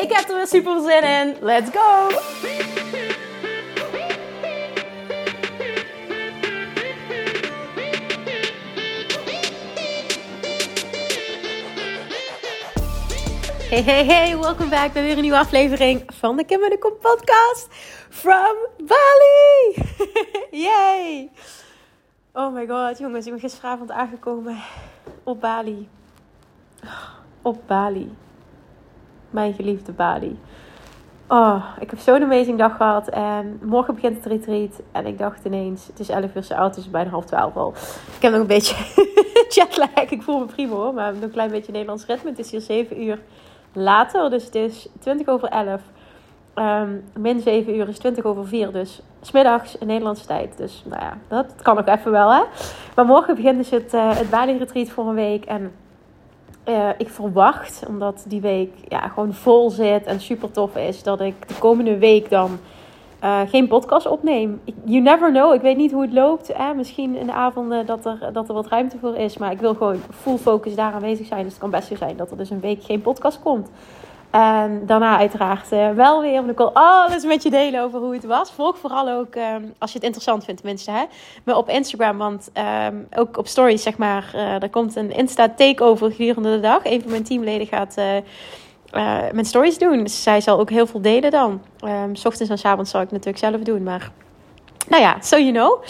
Ik heb er weer super zin in. Let's go! Hey, hey, hey, welkom back bij weer een nieuwe aflevering van de Kim en de Kom podcast from Bali. Yay! Oh my god, jongens, ik ben gisteravond aangekomen op Bali. Op Bali. Mijn geliefde Bali. Oh, ik heb zo'n amazing dag gehad. En morgen begint het retreat. En ik dacht ineens, het is 11 uur, oud, het is bijna half 12 al. Ik heb nog een beetje jetlag. Ik voel me prima hoor, maar nog een klein beetje Nederlands ritme. Het is hier 7 uur later, dus het is 20 over 11. Um, min 7 uur is 20 over 4, dus smiddags in Nederlandse tijd. Dus nou ja, dat kan ook even wel hè. Maar morgen begint dus het, uh, het Bali Retreat voor een week. En uh, ik verwacht, omdat die week ja, gewoon vol zit en super tof is, dat ik de komende week dan uh, geen podcast opneem. You never know. Ik weet niet hoe het loopt. Hè? Misschien in de avonden dat er, dat er wat ruimte voor is. Maar ik wil gewoon full focus daar aanwezig zijn. Dus het kan best zo zijn dat er dus een week geen podcast komt. En daarna uiteraard uh, wel weer. Want ik wil alles met je delen over hoe het was. Volg vooral ook, um, als je het interessant vindt tenminste, hè, me op Instagram. Want um, ook op stories, zeg maar, uh, er komt een Insta-takeover gedurende de dag. Een van mijn teamleden gaat uh, mijn stories doen. Dus zij zal ook heel veel delen dan. Um, ochtends en avonds zal ik natuurlijk zelf doen, maar... Nou ja, so you know.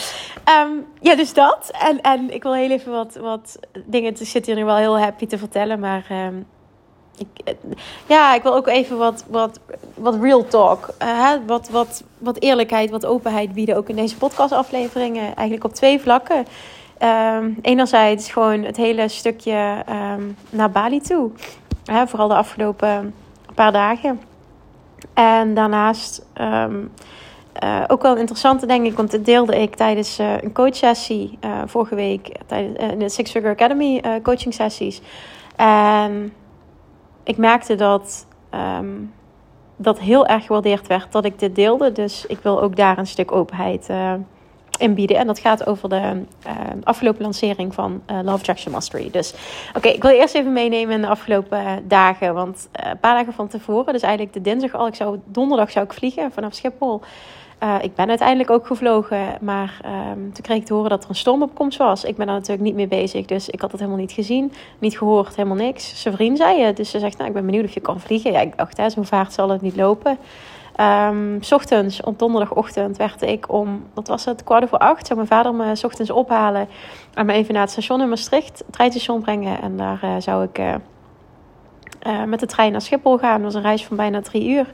Ja, dus dat. En, en ik wil heel even wat, wat dingen... Ik zit hier nu wel heel happy te vertellen, maar... ik, ja, ik wil ook even wat, wat, wat real talk. Uh, wat, wat, wat eerlijkheid, wat openheid bieden. Ook in deze podcastafleveringen. Eigenlijk op twee vlakken. Um, enerzijds gewoon het hele stukje um, naar Bali toe. Uh, vooral de afgelopen paar dagen. En daarnaast um, uh, ook wel interessant denk ik. Want dit deelde ik tijdens uh, een coachsessie vorige week. Tijdens in de Six Figure Academy coaching sessies. En ik merkte dat um, dat heel erg gewaardeerd werd dat ik dit deelde. Dus ik wil ook daar een stuk openheid uh, in bieden. En dat gaat over de uh, afgelopen lancering van uh, Love Attraction Mastery. Dus oké, ik wil eerst even meenemen in de afgelopen dagen. Want een paar dagen van tevoren, dus eigenlijk de dinsdag al, ik zou, donderdag zou ik vliegen vanaf Schiphol. Uh, ik ben uiteindelijk ook gevlogen, maar um, toen kreeg ik te horen dat er een stormopkomst was. Ik ben daar natuurlijk niet mee bezig, dus ik had het helemaal niet gezien, niet gehoord, helemaal niks. Zijn vriend zei het, dus ze zegt, nou, ik ben benieuwd of je kan vliegen. Ja, ik dacht, zo'n vaart zal het niet lopen. Um, s ochtends, op donderdagochtend, werd ik om, wat was het, kwart over acht, zou mijn vader me s ochtends ophalen en me even naar het station in Maastricht, het treinstation brengen. En daar uh, zou ik uh, met de trein naar Schiphol gaan. Dat was een reis van bijna drie uur.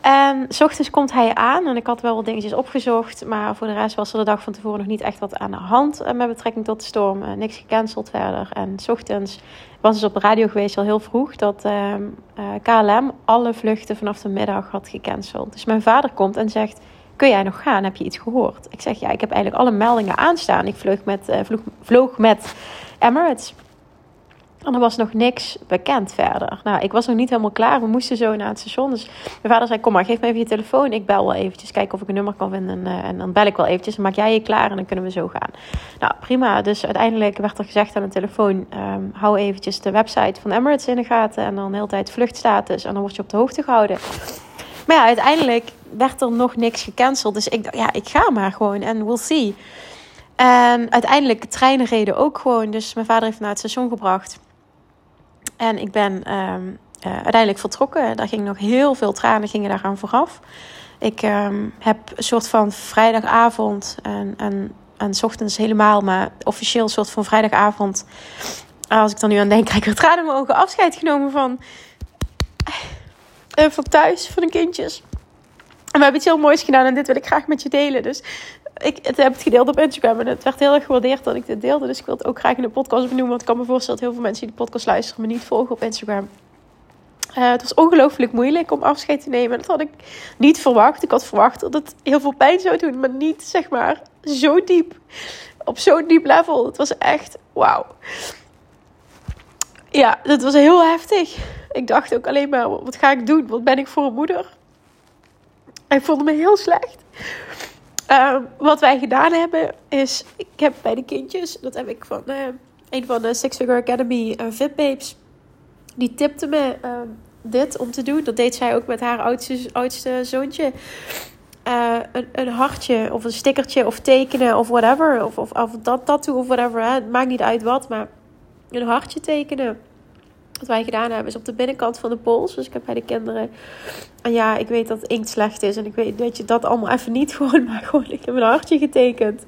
En s ochtends komt hij aan en ik had wel wat dingetjes opgezocht. Maar voor de rest was er de dag van tevoren nog niet echt wat aan de hand met betrekking tot de storm. Uh, niks gecanceld verder. En s ochtends was dus op de radio geweest al heel vroeg dat uh, uh, KLM alle vluchten vanaf de middag had gecanceld. Dus mijn vader komt en zegt, kun jij nog gaan? Heb je iets gehoord? Ik zeg, ja, ik heb eigenlijk alle meldingen aanstaan. Ik vloog met, vloog, vloog met Emirates. En er was nog niks bekend verder. Nou, ik was nog niet helemaal klaar. We moesten zo naar het station. Dus mijn vader zei, kom maar, geef me even je telefoon. Ik bel wel eventjes, kijken of ik een nummer kan vinden. En, en dan bel ik wel eventjes. Maak jij je klaar en dan kunnen we zo gaan. Nou, prima. Dus uiteindelijk werd er gezegd aan de telefoon... Um, hou eventjes de website van Emirates in de gaten. En dan de hele tijd vluchtstatus. En dan word je op de hoogte gehouden. Maar ja, uiteindelijk werd er nog niks gecanceld. Dus ik dacht, ja, ik ga maar gewoon en we'll see. En uiteindelijk, de treinen reden ook gewoon. Dus mijn vader heeft me naar het station gebracht... En ik ben um, uh, uiteindelijk vertrokken. Daar ging nog heel veel tranen gingen daar aan vooraf. Ik um, heb een soort van vrijdagavond en, en, en ochtends helemaal, maar officieel een soort van vrijdagavond. Als ik er nu aan denk, krijg ik er tranen in mijn ogen afscheid genomen van, uh, van thuis, van de kindjes. We hebben iets heel moois gedaan en dit wil ik graag met je delen. Dus ik het heb het gedeeld op Instagram en het werd heel erg gewaardeerd dat ik dit deelde. Dus ik wil het ook graag in de podcast benoemen. Want ik kan me voorstellen dat heel veel mensen die de podcast luisteren me niet volgen op Instagram. Uh, het was ongelooflijk moeilijk om afscheid te nemen. Dat had ik niet verwacht. Ik had verwacht dat het heel veel pijn zou doen, maar niet zeg maar zo diep. Op zo'n diep level. Het was echt wauw. Ja, dat was heel heftig. Ik dacht ook alleen maar, wat ga ik doen? Wat ben ik voor een moeder? Ik voelde me heel slecht. Ehm, wat wij gedaan hebben is, ik heb bij de kindjes, dat heb ik van uh, een van de Six Figure Academy uh, VIP babes, die tipte me ehm, dit om te doen. Dat deed zij ook met haar oudste, oudste zoontje. Uh, een, een, hartje of een stickertje of tekenen of whatever. Of, of, of dat tattoo of whatever. Het maakt niet uit wat, maar een hartje tekenen. Wat wij gedaan hebben is op de binnenkant van de pols. Dus ik heb bij de kinderen. En ja, ik weet dat inkt slecht is. En ik weet dat je dat allemaal even niet gewoon. Maar gewoon, ik heb een hartje getekend.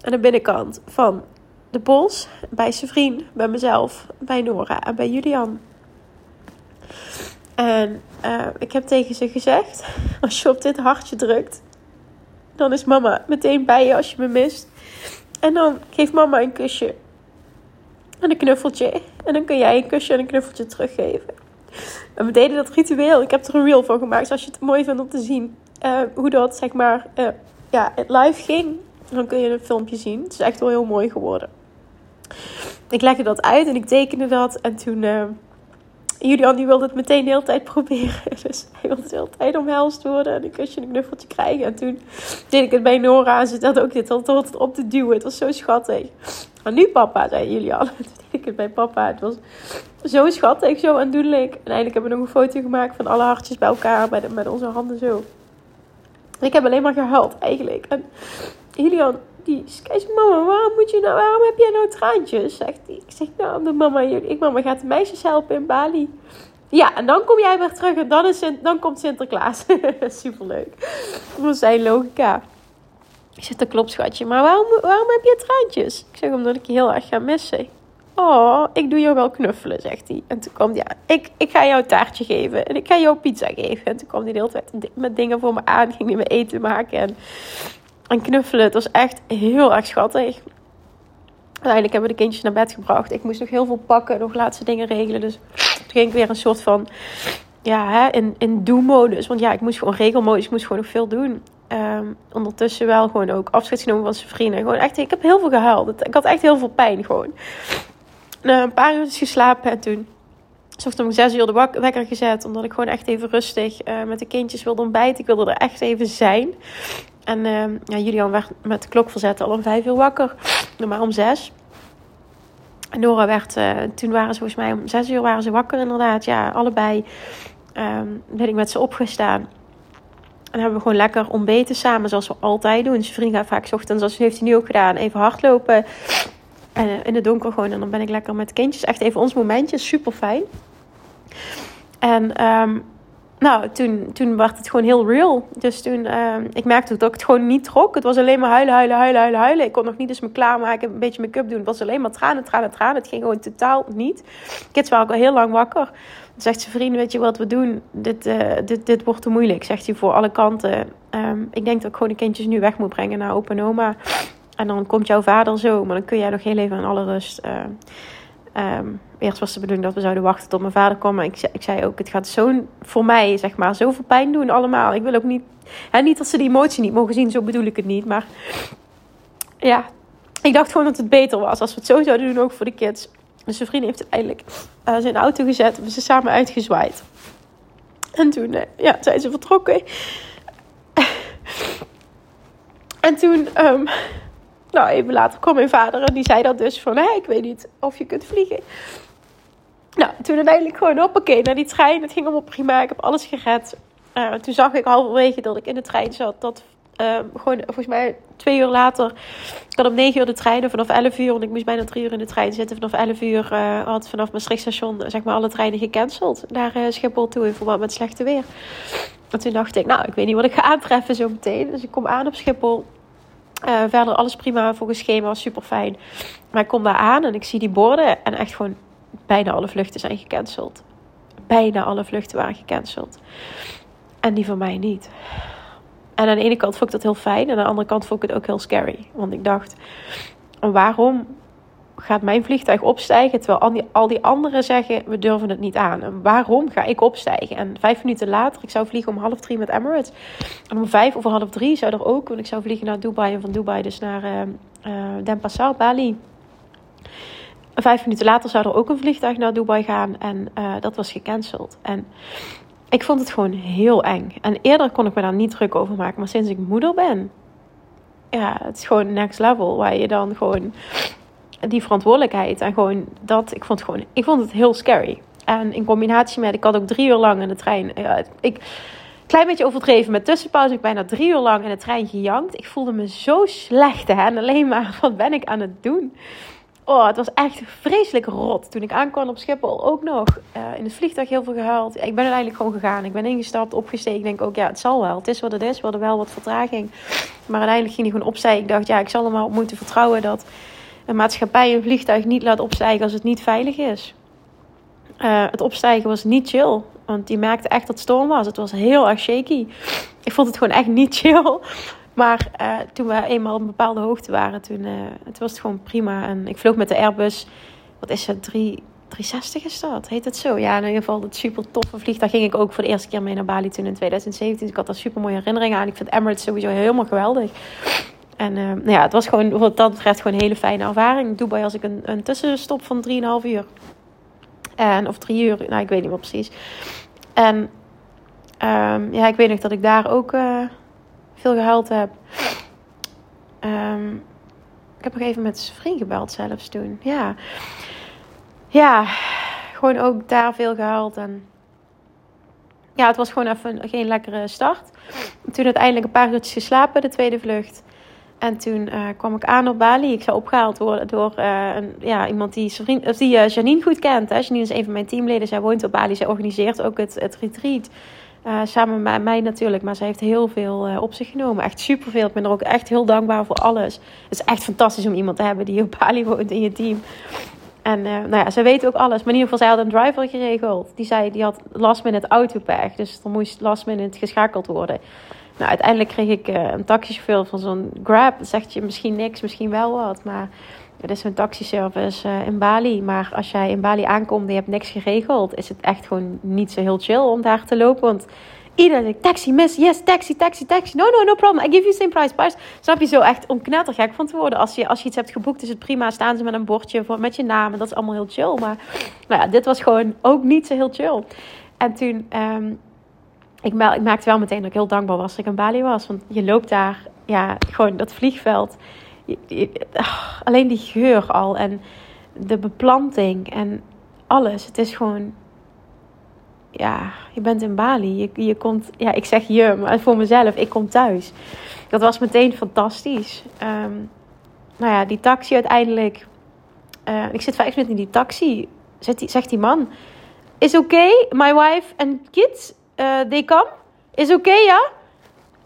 Aan de binnenkant van de pols. Bij zijn vriend, bij mezelf, bij Nora en bij Julian. En uh, ik heb tegen ze gezegd: als je op dit hartje drukt, dan is mama meteen bij je als je me mist. En dan geeft mama een kusje en een knuffeltje. En dan kun jij een kusje en een knuffeltje teruggeven. En we deden dat ritueel. Ik heb er een reel van gemaakt. Als je het mooi vindt om te zien uh, hoe dat zeg maar uh, ja, live ging, dan kun je een filmpje zien. Het is echt wel heel mooi geworden. Ik legde dat uit en ik tekende dat. En toen uh, Julian die wilde het meteen de hele tijd proberen. Dus hij wilde de hele tijd omhelst worden en een kusje en een knuffeltje krijgen. En toen deed ik het bij Nora en ze had ook dit tot op te duwen. Het was zo schattig. Maar nu papa, zei Julian. Toen deed ik het bij papa. Het was zo schattig, zo aandoenlijk. En eindelijk hebben we nog een foto gemaakt van alle hartjes bij elkaar met, met onze handen zo. En ik heb alleen maar gehuild eigenlijk. En Julian die zei, mama, waarom, moet je nou, waarom heb jij nou traantjes? Zegt hij. Ik zeg, nou, de mama, ik, mama gaat de meisjes helpen in Bali. Ja, en dan kom jij weer terug en dan, is, dan komt Sinterklaas. Superleuk. Dat zijn logica. Ik zeg, dat klopt schatje, maar waarom, waarom heb je traantjes? Ik zeg, omdat ik je heel erg ga missen. Oh, ik doe jou wel knuffelen, zegt hij. En toen kwam hij, ja, ik, ik ga jou een taartje geven. En ik ga jou pizza geven. En toen kwam hij de hele tijd met dingen voor me aan. Ging hij me eten maken. En en knuffelen. Het was echt heel erg schattig. Uiteindelijk hebben we de kindjes naar bed gebracht. Ik moest nog heel veel pakken, nog laatste dingen regelen. Dus toen ging ik weer een soort van, ja, hè, in, in do-modus. Want ja, ik moest gewoon regelmodus, ik moest gewoon nog veel doen. Ehm, ondertussen wel gewoon ook afscheid genomen van zijn vrienden. Gewoon echt, ik heb heel veel gehuild. Ik had echt heel veel pijn gewoon. Na een paar uur geslapen en toen ochtends om zes uur de wekker gezet. Omdat ik gewoon echt even rustig uh, met de kindjes wilde ontbijten. Ik wilde er echt even zijn. En uh, ja, Julian werd met de klok verzet al om vijf uur wakker. Maar om zes. En Nora werd, uh, toen waren ze volgens mij om zes uur waren ze wakker inderdaad. Ja, allebei um, ben ik met ze opgestaan. En hebben we gewoon lekker ontbeten samen, zoals we altijd doen. Zijn vriend gaat vaak ochtends, zoals heeft hij nu ook gedaan, even hardlopen. En uh, in het donker gewoon. En dan ben ik lekker met de kindjes. Echt even ons momentje, super fijn. En um, nou, toen, toen werd het gewoon heel real. Dus toen, uh, ik merkte dat ik het gewoon niet trok. Het was alleen maar huilen, huilen, huilen, huilen, huilen. Ik kon nog niet eens me klaarmaken, een beetje make-up doen. Het was alleen maar tranen, tranen, tranen. Het ging gewoon totaal niet. Kids waren ook al heel lang wakker. Dan zegt zijn vriend, weet je wat we doen? Dit, uh, dit, dit wordt te moeilijk, zegt hij voor alle kanten. Um, ik denk dat ik gewoon de kindjes nu weg moet brengen naar opa en oma. En dan komt jouw vader zo, maar dan kun jij nog heel even in alle rust... Uh, Um, eerst was de bedoeling dat we zouden wachten tot mijn vader kwam. Maar ik, zei, ik zei ook, het gaat zo voor mij, zeg maar, zoveel pijn doen allemaal. Ik wil ook niet, hè, niet dat ze die emotie niet mogen zien, zo bedoel ik het niet. Maar ja, ik dacht gewoon dat het beter was als we het zo zouden doen, ook voor de kids. Dus zijn vriend heeft uiteindelijk uh, zijn auto gezet. We zijn samen uitgezwaaid. En toen uh, ja, zijn ze vertrokken. en toen um, nou, even later kwam mijn vader en die zei dat dus van... Hé, ik weet niet of je kunt vliegen. Nou, toen uiteindelijk gewoon hoppakee naar die trein. Het ging allemaal prima, ik heb alles gered. Uh, toen zag ik halverwege dat ik in de trein zat. Dat uh, gewoon volgens mij twee uur later... Ik om negen uur de trein vanaf 11 uur... want ik moest bijna drie uur in de trein zitten. Vanaf 11 uur uh, had vanaf Maastricht station zeg maar alle treinen gecanceld. Naar Schiphol toe in verband met slechte weer. En toen dacht ik, nou, ik weet niet wat ik ga aantreffen zo meteen. Dus ik kom aan op Schiphol... Uh, verder alles prima volgens schema, super fijn. Maar ik kom daar aan en ik zie die borden en echt gewoon bijna alle vluchten zijn gecanceld. Bijna alle vluchten waren gecanceld. En die van mij niet. En aan de ene kant vond ik dat heel fijn en aan de andere kant vond ik het ook heel scary. Want ik dacht, waarom gaat mijn vliegtuig opstijgen terwijl al die, al die anderen zeggen we durven het niet aan? En waarom ga ik opstijgen? En vijf minuten later, ik zou vliegen om half drie met Emirates. En om vijf of half drie zou er ook, want ik zou vliegen naar Dubai en van Dubai dus naar uh, uh, Denpasar, Bali. Vijf minuten later zou er ook een vliegtuig naar Dubai gaan en uh, dat was gecanceld. En ik vond het gewoon heel eng. En eerder kon ik me daar niet druk over maken, maar sinds ik moeder ben, ja, het is gewoon next level. Waar je dan gewoon die verantwoordelijkheid en gewoon dat, ik vond het gewoon, ik vond het heel scary. En in combinatie met, ik had ook drie uur lang in de trein, ja, ik, klein beetje overdreven met tussenpauze, ik bijna drie uur lang in de trein gejankt. Ik voelde me zo slecht hè, en alleen maar, wat ben ik aan het doen? Oh, het was echt vreselijk rot. Toen ik aankwam op Schiphol ook nog. Uh, in het vliegtuig heel veel gehaald. Ik ben uiteindelijk gewoon gegaan. Ik ben ingestapt, opgestegen. Ik denk ook, ja, het zal wel. Het is wat het is. We hadden wel wat vertraging. Maar uiteindelijk ging hij gewoon opstijgen. Ik dacht, ja, ik zal er maar op moeten vertrouwen dat een maatschappij een vliegtuig niet laat opstijgen als het niet veilig is. Uh, het opstijgen was niet chill. Want die merkte echt dat het storm was. Het was heel erg shaky. Ik vond het gewoon echt niet chill. Maar uh, toen we eenmaal op een bepaalde hoogte waren, toen, uh, het was het gewoon prima. En ik vloog met de Airbus, wat is het, 3, 360 is dat? Heet het zo? Ja, in ieder geval het super toffe vliegtuig. Daar ging ik ook voor de eerste keer mee naar Bali toen in 2017. Dus ik had daar super mooie herinneringen aan. Ik vind Emirates sowieso helemaal geweldig. En uh, nou ja, het was gewoon, wat dat betreft, gewoon een hele fijne ervaring. Dubai als ik een, een tussenstop van 3,5 uur. En, of drie uur, nou ik weet niet meer precies. En um, ja, ik weet nog dat ik daar ook veel gehuild heb. Um, ik heb nog even met zijn vriend gebeld zelfs toen. Ja. Ja, gewoon ook daar veel gehuild. En ja, het was gewoon even geen lekkere start. Toen uiteindelijk een paar uurtjes geslapen, de tweede vlucht. En toen uh, kwam ik aan op Bali. Ik zou opgehaald worden door uh, een, ja, iemand die, vriend, of die uh, Janine goed kent. Hè. Janine is een van mijn teamleden. Zij woont op Bali. Zij organiseert ook het, het retreat. Samen met mij natuurlijk, maar ze heeft heel veel op zich genomen. Echt superveel. Ik ben er ook echt heel dankbaar voor alles. Het is echt fantastisch om iemand te hebben die op Bali woont in je team. En nou ja, ze weet ook alles. Maar in ieder geval, zij had een driver geregeld. Die zei, die had last minute autopech. Dus er moest last minute geschakeld worden. Nou, uiteindelijk kreeg ik een taxichauffeur van zo'n Grab. Dan zegt je misschien niks, misschien wel wat. Maar het is een taxiservice uh, in Bali. Maar als jij in Bali aankomt en je hebt niks geregeld, is het echt gewoon niet zo heel chill om daar te lopen. Want iedereen zegt taxi, miss, yes, taxi, taxi, taxi. No, no, no problem. I give you same price, price. Snap je zo echt om knettergek van te worden. Als je, als je iets hebt geboekt, is het prima. Staan ze met een bordje voor, met je naam en dat is allemaal heel chill. Maar nou ja, dit was gewoon ook niet zo heel chill. En toen, um, ik, ik maakte wel meteen dat ik heel dankbaar was dat ik in Bali was. Want je loopt daar, ja, gewoon dat vliegveld alleen die geur al en de beplanting en alles. Het is gewoon, ja, je bent in Bali. Je, je komt, ja, ik zeg je, maar voor mezelf, ik kom thuis. Dat was meteen fantastisch. Um, nou ja, die taxi uiteindelijk. Uh, ik zit vijf minuten in die taxi. Zegt die, zegt die man: Is okay, my wife and kids, uh, they come? Is okay, ja?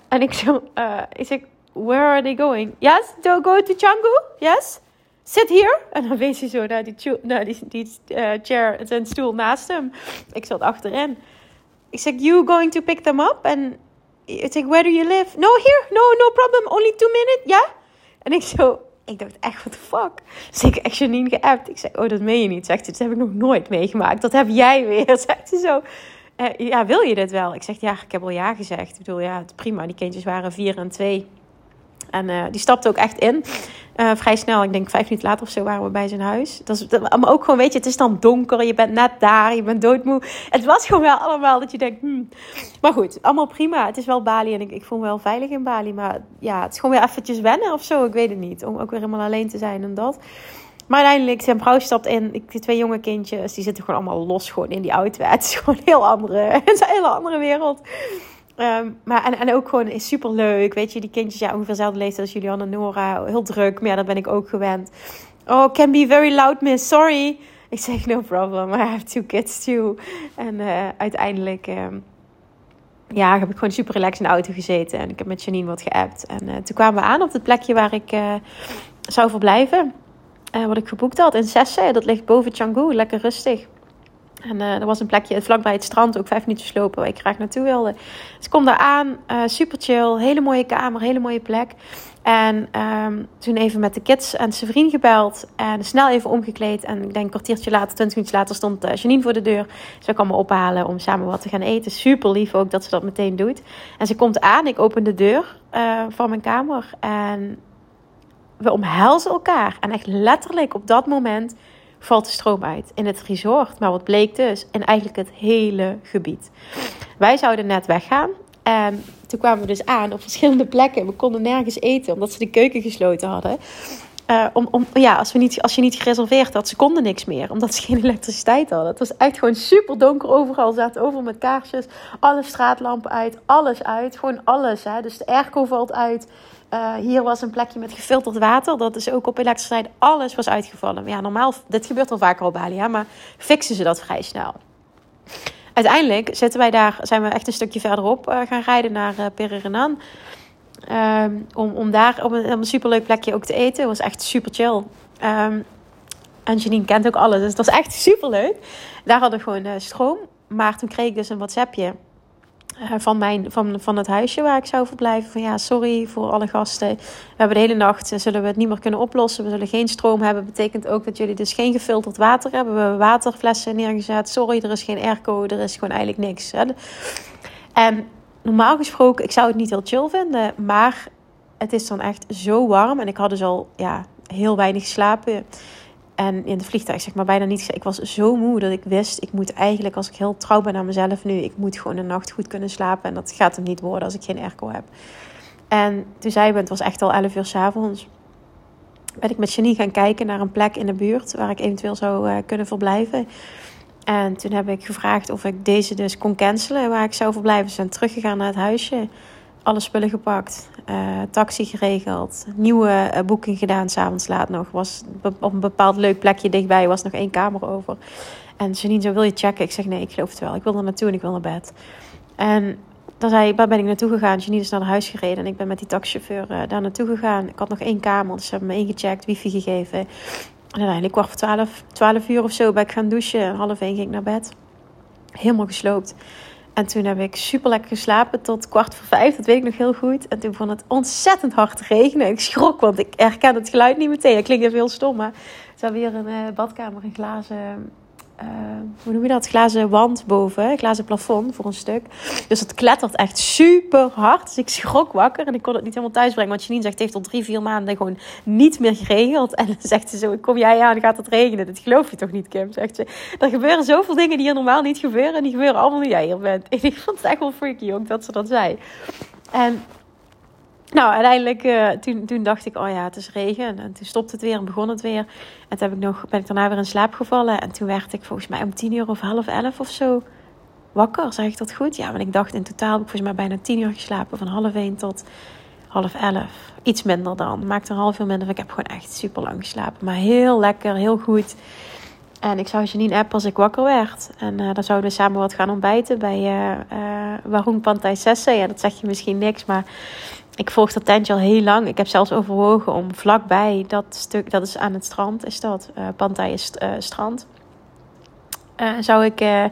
En ik zo, uh, ik zeg, where are they going? Yes, to go to Canggu? Yes? Sit here. En dan wees hij zo naar die, die, die uh, chair, zijn stoel naast hem. Ik zat achterin. Ik zeg, you going to pick them up? En ik zeg, where do you live? No, here. No, no problem. Only two minutes. Ja? Yeah? En ik zo, ik dacht echt, what the fuck? Dus ik echt Janine geappt. Ik zeg, oh, dat meen je niet. Zegt ze, dat heb ik nog nooit meegemaakt. Dat heb jij weer. Zegt ze zo. Uh, ja, wil je dit wel? Ik zeg, ja, ik heb al ja gezegd. Ik bedoel, ja, het prima. Die kindjes waren vier en twee. En uh, die stapte ook echt in. Uh, vrij snel, ik denk vijf minuten later of zo waren we bij zijn huis. Dat is, maar ook gewoon, weet je, het is dan donker. Je bent net daar, je bent doodmoe. Het was gewoon wel allemaal dat je denkt, hmm. Maar goed, allemaal prima. Het is wel Bali en ik, ik voel me wel veilig in Bali. Maar ja, het is gewoon weer eventjes wennen of zo. Ik weet het niet. Om ook weer helemaal alleen te zijn en dat. Maar uiteindelijk, zijn vrouw stapt in. Die twee jonge kindjes, die zitten gewoon allemaal los gewoon in die auto. Het is gewoon een heel andere, het is een hele andere wereld. Um, maar, en, en ook gewoon is super leuk. Weet je, die kindjes, ja, ongeveer dezelfde leeftijd als Julian en Nora. Heel druk, maar ja, dat ben ik ook gewend. Oh, can be very loud, miss. Sorry. Ik zeg, no problem. I have two kids too. En uh, uiteindelijk, um, ja, heb ik gewoon super relaxed in de auto gezeten. En ik heb met Janine wat geappt. En uh, toen kwamen we aan op het plekje waar ik uh, zou verblijven. Wat ik geboekt had in Sesse. Dat ligt boven Canggu, lekker rustig. En uh, er was een plekje vlakbij het strand, ook vijf minuten slopen, waar ik graag naartoe wilde. Dus ik kom daar aan, uh, super chill, hele mooie kamer, hele mooie plek. En um, toen even met de kids en zijn gebeld. En snel even omgekleed. En ik denk een kwartiertje later, twintig minuten later, stond Janine voor de deur. Ze kwam me ophalen om samen wat te gaan eten. Super lief ook dat ze dat meteen doet. En ze komt aan, ik open de deur van mijn kamer. En we omhelzen elkaar. En echt letterlijk op dat moment valt de stroom uit in het resort. Maar wat bleek dus? In eigenlijk het hele gebied. Wij zouden net weggaan. En toen kwamen we dus aan op verschillende plekken. We konden nergens eten omdat ze de keuken gesloten hadden. Uh, om, om, ja, als, we niet, als je niet gereserveerd had, ze konden niks meer. Omdat ze geen elektriciteit hadden. Het was echt gewoon super donker overal. Ze zaten overal met kaarsjes. Alle straatlampen uit. Alles uit. Gewoon alles. Hè. Dus de airco valt uit. Uh, hier was een plekje met gefilterd water. Dat is ook op elektriciteit. Alles was uitgevallen. Ja, normaal, dit gebeurt al vaker op Bali. Ja, maar fixen ze dat vrij snel. Uiteindelijk zitten wij daar, zijn we echt een stukje verderop uh, gaan rijden naar uh, Pererenan. Um, om, om daar op een, op superleuk plekje ook te eten. Het was echt super chill. Um, en Janine kent ook alles, dus het was echt super leuk. Daar hadden we gewoon stroom. Maar toen kreeg ik dus een WhatsAppje van, mijn, van, van het huisje waar ik zou verblijven. Van ja, sorry voor alle gasten. We hebben de hele nacht, uh, zullen we het niet meer kunnen oplossen. We zullen geen stroom hebben. Betekent ook dat jullie dus geen gefilterd water hebben. We hebben waterflessen neergezet. Sorry, er is geen airco. Er is gewoon eigenlijk niks. Hè. En normaal gesproken, ik zou het niet heel chill vinden. Maar het is dan echt zo warm. En ik had dus al ja, heel weinig geslapen. En in de vliegtuig zeg maar bijna niet. Ik was zo moe dat ik wist, ik moet eigenlijk als ik heel trouw ben aan mezelf nu, ik moet gewoon een nacht goed kunnen slapen. En dat gaat hem niet worden als ik geen airco heb. En toen zei ik, het was echt al 11 uur s'avonds. Ben ik met Janine gaan kijken naar een plek in de buurt waar ik eventueel zou uh, kunnen verblijven. En toen heb ik gevraagd of ik deze dus kon cancelen waar ik zou verblijven. Ze zijn teruggegaan naar het huisje alle spullen gepakt, uh, taxi geregeld, nieuwe uh, boeking gedaan, s'avonds laat nog. Was op een bepaald leuk plekje dichtbij, was nog één kamer over. En Janine zo, wil je checken? Ik zeg, nee, ik geloof het wel. Ik wil er naartoe en ik wil naar bed. En dan zei waar ben ik naartoe gegaan? Janine is naar huis gereden en ik ben met die taxichauffeur uh, daar naartoe gegaan. Ik had nog één kamer, dus ze hebben me ingecheckt, wifi gegeven. En uiteindelijk kwart voor twaalf, twaalf uur of zo ben ik gaan douchen. En half één ging ik naar bed. Helemaal gesloopt. En toen heb ik super lekker geslapen tot kwart voor vijf. Dat weet ik nog heel goed. En toen begon het ontzettend hard te regenen. Ik schrok, want ik herken het geluid niet meteen. Het klinkt even heel stom, maar het was weer een uh, badkamer, een glazen uh, hoe noem je dat? Glazen wand boven, glazen plafond voor een stuk. Dus het klettert echt super hard. Dus ik schrok wakker en ik kon het niet helemaal thuis brengen. Want Janine zegt, heeft al drie, vier maanden gewoon niet meer geregeld. En dan zegt ze zo, kom jij aan, gaat het regenen. Dat geloof je toch niet, Kim? Zegt ze, er gebeuren zoveel dingen die hier normaal niet gebeuren. En die gebeuren allemaal nu jij hier bent. En ik vond het echt wel freaky ook dat ze dat zei. En nou, uiteindelijk, uh, toen, toen dacht ik, oh ja, het is regen. En toen stopte het weer en begon het weer. En toen heb ik nog, ben ik daarna weer in slaap gevallen. En toen werd ik volgens mij om tien uur of half elf of zo wakker. Zeg ik dat goed? Ja, want ik dacht in totaal heb ik volgens mij bijna tien uur geslapen. Van half één tot half elf. Iets minder dan. Maakte een half uur minder. Ik heb gewoon echt super lang geslapen. Maar heel lekker, heel goed. En ik zou Janine appen als ik wakker werd. En uh, dan zouden we samen wat gaan ontbijten bij uh, uh, Warung Pantai Sesse. Ja, dat zeg je misschien niks, maar ik volg dat tentje al heel lang. Ik heb zelfs overwogen om vlakbij dat stuk, dat is aan het strand, is dat. Uh, Pantai is uh, strand. Uh, zou ik, uh,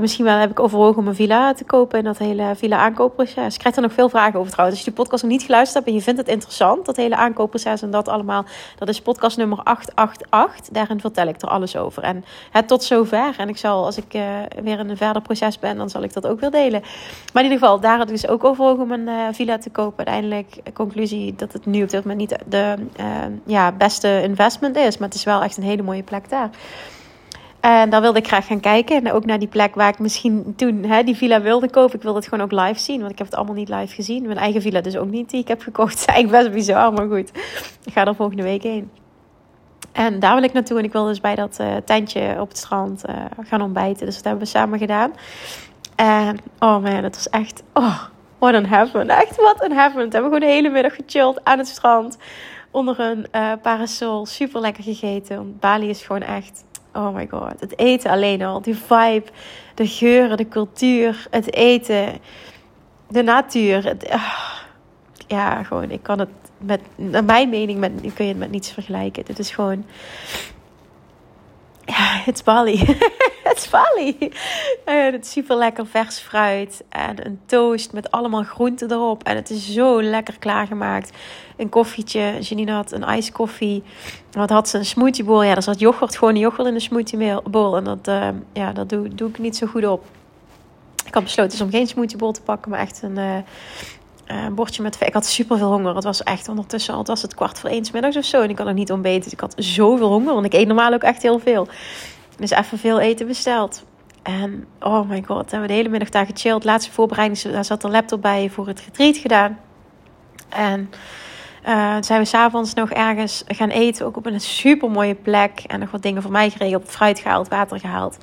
misschien wel heb ik overwogen om een villa te kopen in dat hele villa aankoopproces. Ik krijg er nog veel vragen over trouwens. Als je de podcast nog niet geluisterd hebt en je vindt het interessant, dat hele aankoopproces en dat allemaal, dat is podcast nummer 888. Daarin vertel ik er alles over. En tot zover. En ik zal, als ik uh, weer in een verder proces ben, dan zal ik dat ook weer delen. Maar in ieder geval, daar had ik dus ook overwogen om een villa te kopen. Uiteindelijk, conclusie dat het nu op dit moment niet de ja, beste investment is. Maar het is wel echt een hele mooie plek daar. En daar wilde ik graag gaan kijken. En ook naar die plek waar ik misschien toen hè, die villa wilde kopen. Ik wilde het gewoon ook live zien. Want ik heb het allemaal niet live gezien. Mijn eigen villa dus ook niet die ik heb gekocht. Het is eigenlijk best bizar, maar goed. Ik ga er volgende week heen. En daar wil ik naartoe. En ik wil dus bij dat uh, tentje op het strand uh, gaan ontbijten. Dus dat hebben we samen gedaan. En oh man, dat was echt... Oh, what een heaven. Echt wat een heaven. We hebben gewoon de hele middag gechilled aan het strand. Onder een uh, parasol. Super lekker gegeten. Bali is gewoon echt Oh my god. Het eten alleen al. Die vibe. De geuren, de cultuur. Het eten. De natuur. Uh, ja, gewoon. Ik kan het met. Naar mijn mening met, kun je het met niets vergelijken. Het is gewoon. Ja, it's Bali. That's Bali. En het is super lekker vers fruit. En een toast met allemaal groenten erop. En het is zo lekker klaargemaakt. Een koffietje. Janine had een iced koffie. Wat had ze? Een smoothiebol. Ja, er zat yoghurt, gewoon yoghurt in de smoothiebol. En dat, uh, ja, dat doe, doe ik niet zo goed op. Ik had besloten dus om geen smoothiebol te pakken, maar echt een, uh, uh, bordje met... Ik had super veel honger. Het was echt ondertussen, al was het kwart voor één middags of zo. En ik had nog niet ontbeten. Dus ik had zoveel honger, want ik eet normaal ook echt heel veel. Dus even veel eten besteld. En oh my god, hebben we de hele middag daar gechilled. Laatste voorbereiding, daar zat de laptop bij voor het retreat gedaan. En uh, zijn we s'avonds nog ergens gaan eten, ook op een super mooie plek. En nog wat dingen voor mij geregeld, fruit gehaald, water gehaald.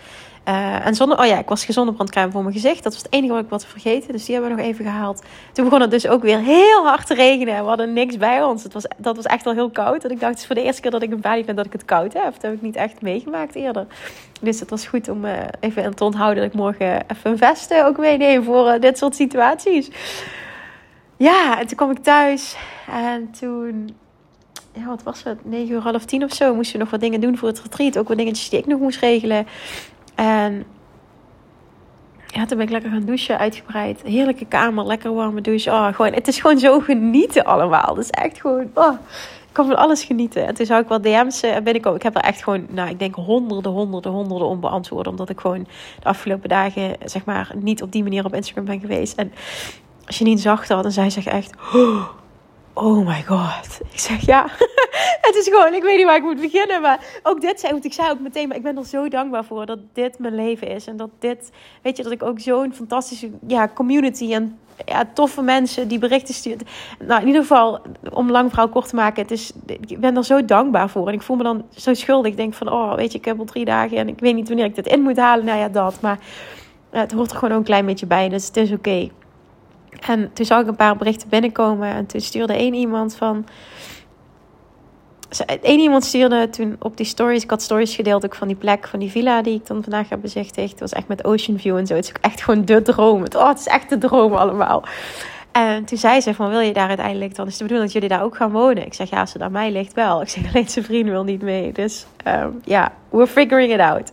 Uh, en zonder, oh ja, ik was gezondebrandcrème voor mijn gezicht. Dat was het enige wat ik wat vergeten. Dus die hebben we nog even gehaald. Toen begon het dus ook weer heel hard te regenen. We hadden niks bij ons. Het was, dat was echt al heel koud. En ik dacht, het is voor de eerste keer dat ik een Bali vind dat ik het koud heb. Dat heb ik niet echt meegemaakt eerder. Dus het was goed om uh, even te onthouden dat ik morgen even een vest ook meeneem voor dit soort situaties. Ja, en toen kwam ik thuis. En toen ja, wat was het? 9 uur, half tien of zo. Moesten we nog wat dingen doen voor het retreat. Ook wat dingetjes die ik nog moest regelen. En ja, toen ben ik lekker gaan douchen, uitgebreid. Heerlijke kamer, lekker warme douche. Oh, gewoon, het is gewoon zo genieten allemaal. Het is echt gewoon, oh, ik kan van alles genieten. En toen zou ik wel DM's uh, binnenkomen. Ik heb er echt gewoon, nou, ik denk honderden, honderden, honderden onbeantwoord. Omdat ik gewoon de afgelopen dagen, zeg maar, niet op die manier op Instagram ben geweest. En als je niet zag dat, dan zei ze echt... Oh, oh my god. Ik zeg ja, het is gewoon, ik weet niet waar ik moet beginnen. Maar ook dit zei, want ik zei ook meteen, maar ik ben er zo dankbaar voor dat dit mijn leven is. En dat dit, weet je, dat ik ook zo'n fantastische ja, community en ja, toffe mensen die berichten sturen. Nou, in ieder geval, om lang verhaal kort te maken, het is, ik ben er zo dankbaar voor. En ik voel me dan zo schuldig. Ik denk van, oh, weet je, ik heb al drie dagen en ik weet niet wanneer ik dit in moet halen. Nou ja, dat. Maar het hoort er gewoon ook een klein beetje bij, dus het is oké. En toen zag ik een paar berichten binnenkomen. En toen stuurde één iemand van. Eén iemand stuurde toen op die stories. Ik had stories gedeeld ook van die plek, van die villa die ik dan vandaag heb bezichtigd. Het was echt met ocean view en zo. Het is ook echt gewoon de droom. Het, oh, het is echt de droom allemaal. En toen zei ze van, wil je daar uiteindelijk dan? Is de bedoeling dat jullie daar ook gaan wonen? Ik zeg, ja, als het mij ligt wel. Ik zeg, alleen zijn vriend wil niet mee. Dus um, ja, we're figuring it out.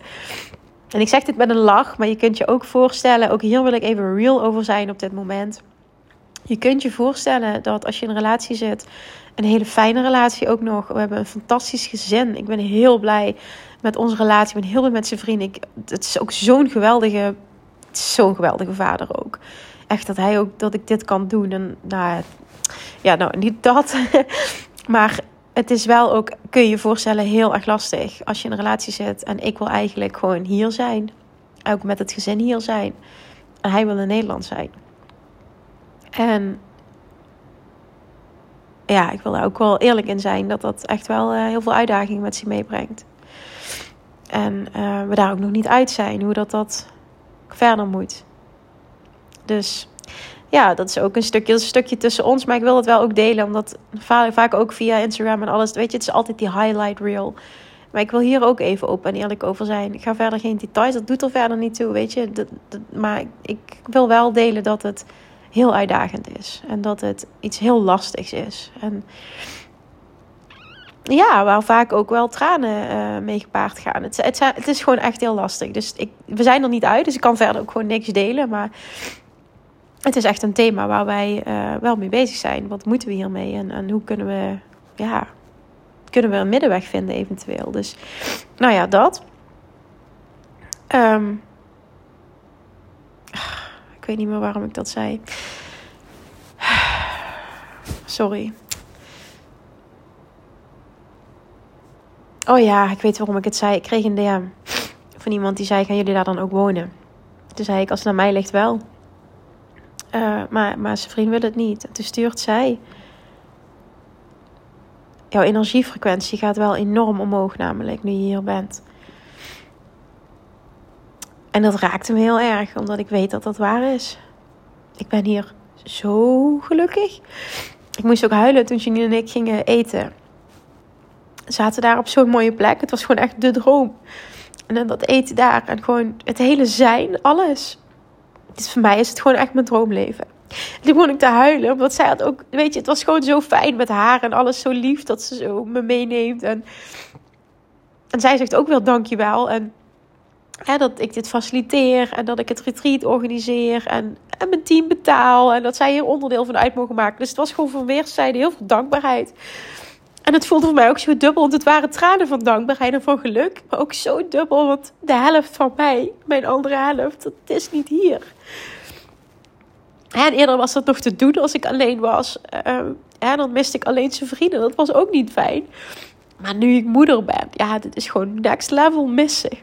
En ik zeg dit met een lach, maar je kunt je ook voorstellen, ook hier wil ik even real over zijn op dit moment. Je kunt je voorstellen dat als je in een relatie zit, een hele fijne relatie ook nog. We hebben een fantastisch gezin. Ik ben heel blij met onze relatie. Ik ben heel blij met zijn vriend. Ik, het is ook zo'n geweldige, zo'n geweldige vader ook. Echt dat hij ook, dat ik dit kan doen. En nou, ja, nou niet dat. maar het is wel ook, kun je je voorstellen, heel erg lastig als je in een relatie zit. En ik wil eigenlijk gewoon hier zijn. Ook met het gezin hier zijn. En hij wil in Nederland zijn. En ja, ik wil daar ook wel eerlijk in zijn dat dat echt wel uh, heel veel uitdagingen met zich meebrengt. En uh, we daar ook nog niet uit zijn hoe dat, dat verder moet. Dus ja, dat is ook een stukje, een stukje tussen ons. Maar ik wil het wel ook delen, omdat vaak ook via Instagram en alles. Weet je, het is altijd die highlight reel. Maar ik wil hier ook even open en eerlijk over zijn. Ik ga verder geen details, dat doet er verder niet toe, weet je. Dat, dat, maar ik wil wel delen dat het heel uitdagend is. En dat het iets heel lastigs is. En ja, waar vaak ook wel tranen uh, mee gepaard gaan. Het, het, het, is gewoon echt heel lastig. Dus ik, we zijn er niet uit, dus ik kan verder ook gewoon niks delen. Maar het is echt een thema waar wij uh, wel mee bezig zijn. Wat moeten we hiermee en, en hoe kunnen we, ja, kunnen we een middenweg vinden eventueel. Dus nou ja, dat. Um, ik weet niet meer waarom ik dat zei. Sorry. Oh ja, ik weet waarom ik het zei. Ik kreeg een DM van iemand die zei: Gaan jullie daar dan ook wonen? Toen zei ik: Als het naar mij ligt, wel. Uh, maar, maar zijn vriend wil het niet. En toen stuurt zij. Jouw energiefrequentie gaat wel enorm omhoog, namelijk nu je hier bent. En dat raakte me heel erg, omdat ik weet dat dat waar is. Ik ben hier zo gelukkig. Ik moest ook huilen toen Janine en ik gingen eten. We zaten daar op zo'n mooie plek. Het was gewoon echt de droom. En dan dat eten daar en gewoon het hele zijn, alles. Dus voor mij is het gewoon echt mijn droomleven. toen begon ik te huilen, omdat zij had ook, weet je, het was gewoon zo fijn met haar en alles zo lief dat ze zo me meeneemt. En, en zij zegt ook wel dankjewel. En Hè, dat ik dit faciliteer en dat ik het retreat organiseer en, en mijn team betaal. En dat zij hier onderdeel van uit mogen maken. Dus het was gewoon van weerszijden heel veel dankbaarheid. En het voelde voor mij ook zo dubbel, want het waren tranen van dankbaarheid en van geluk. Maar ook zo dubbel, want de helft van mij, mijn andere helft, dat is niet hier. En eerder was dat nog te doen als ik alleen was. Uh, dan miste ik alleen zijn vrienden. Dat was ook niet fijn. Maar nu ik moeder ben, ja, dit is gewoon next level missen.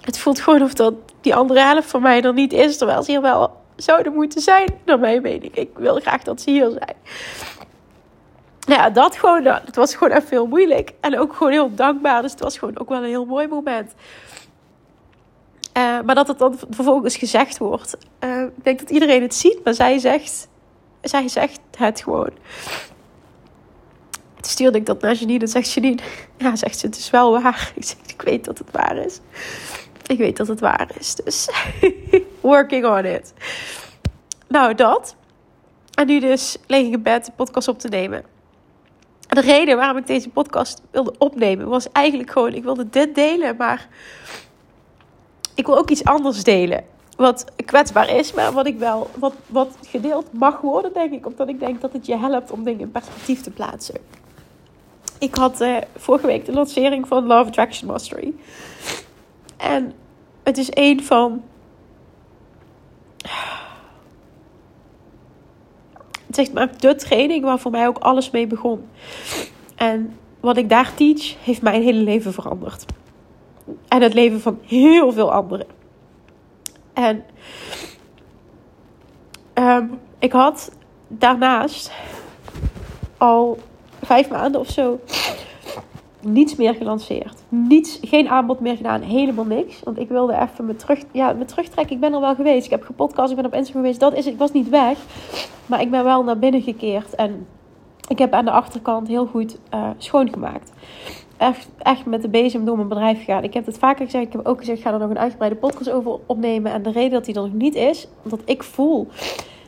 Het voelt gewoon of dat die andere helft van mij er niet is, terwijl ze hier wel zouden moeten zijn, naar mijn mening. Ik wil graag dat ze hier zijn. Nou ja, dat gewoon, nou, het was gewoon even heel moeilijk. En ook gewoon heel dankbaar. Dus het was gewoon ook wel een heel mooi moment. Uh, maar dat het dan vervolgens gezegd wordt. Uh, ik denk dat iedereen het ziet, maar zij zegt, zij zegt het gewoon. Toen stuurde ik dat naar Janine en zegt Janine... Ja, zegt ze, het is wel waar. Ik weet dat het waar is. Ik weet dat het waar is, dus... Working on it. Nou, dat. En nu dus leeg in bed de podcast op te nemen. De reden waarom ik deze podcast wilde opnemen was eigenlijk gewoon, ik wilde dit delen, maar ik wil ook iets anders delen. Wat kwetsbaar is, maar wat ik wel, wat, wat gedeeld mag worden, denk ik. Omdat ik denk dat het je helpt om dingen in perspectief te plaatsen. Ik had uh, vorige week de lancering van Love Attraction Mastery. En het is een van echt maar de training waar voor mij ook alles mee begon. En wat ik daar teach, heeft mijn hele leven veranderd. En het leven van heel veel anderen. En ehm, ik had daarnaast al vijf maanden of zo niets meer gelanceerd. Niets, geen aanbod meer gedaan. Helemaal niks. Want ik wilde even me, terug, ja, me terugtrekken. Ik ben er wel geweest. Ik heb gepodcast. Ik ben op Instagram geweest. Dat is Ik was niet weg. Maar ik ben wel naar binnen gekeerd. En ik heb aan de achterkant heel goed uh, schoongemaakt. Echt, echt met de bezem door mijn bedrijf gegaan. Ik heb het vaker gezegd. Ik heb ook gezegd, ik ga er nog een uitgebreide podcast over opnemen. En de reden dat hij er nog niet is, omdat ik voel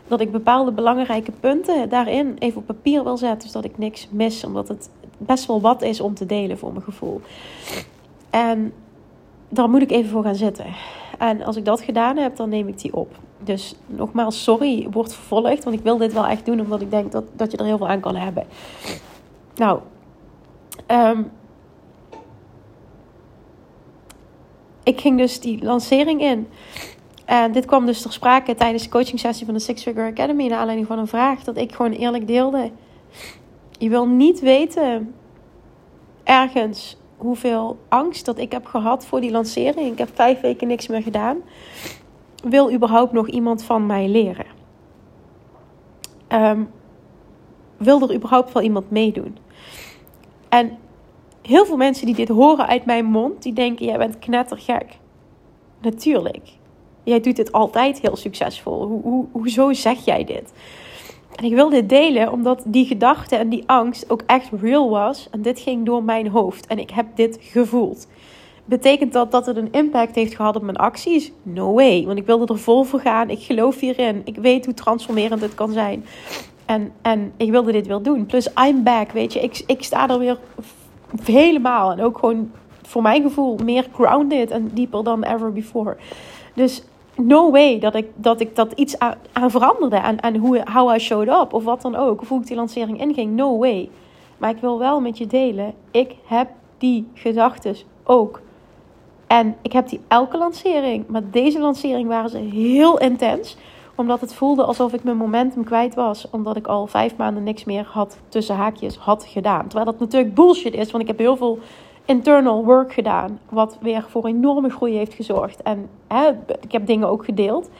dat ik bepaalde belangrijke punten daarin even op papier wil zetten. Zodat ik niks mis. Omdat het best wel wat is om te delen voor mijn gevoel. En daar moet ik even voor gaan zitten. En als ik dat gedaan heb, dan neem ik die op. Dus nogmaals, sorry, wordt vervolgd. Want ik wil dit wel echt doen, omdat ik denk dat, dat je er heel veel aan kan hebben. Nou, um, ik ging dus die lancering in. En dit kwam dus ter sprake tijdens de coaching sessie van de Six Figure Academy. Naar aanleiding van een vraag dat ik gewoon eerlijk deelde. Je wil niet weten ergens hoeveel angst dat ik heb gehad voor die lancering. Ik heb vijf weken niks meer gedaan. Wil überhaupt nog iemand van mij leren? Um, wil er überhaupt wel iemand meedoen? En heel veel mensen die dit horen uit mijn mond, die denken: jij bent knettergek. Natuurlijk. Jij doet dit altijd heel succesvol. Hoe, hoe, hoezo zeg jij dit? En ik wil dit delen omdat die gedachte en die angst ook echt real was. En dit ging door mijn hoofd. En ik heb dit gevoeld. Betekent dat dat het een impact heeft gehad op mijn acties? No way. Want ik wilde er vol voor gaan. Ik geloof hierin. Ik weet hoe transformerend het kan zijn. En, en ik wilde dit wel doen. Plus, I'm back. Weet je, ik, ik sta er weer helemaal. En ook gewoon voor mijn gevoel meer grounded en deeper dan ever before. Dus no way dat ik dat, ik dat iets aan, aan veranderde. En, en hoe, how I showed up. Of wat dan ook. Of hoe ik die lancering inging. No way. Maar ik wil wel met je delen. Ik heb die gedachten ook. En ik heb die elke lancering. Maar deze lancering waren ze heel intens. Omdat het voelde alsof ik mijn momentum kwijt was. Omdat ik al vijf maanden niks meer had tussen haakjes had gedaan. Terwijl dat natuurlijk bullshit is. Want ik heb heel veel internal work gedaan. Wat weer voor enorme groei heeft gezorgd. En hè, ik heb dingen ook gedeeld.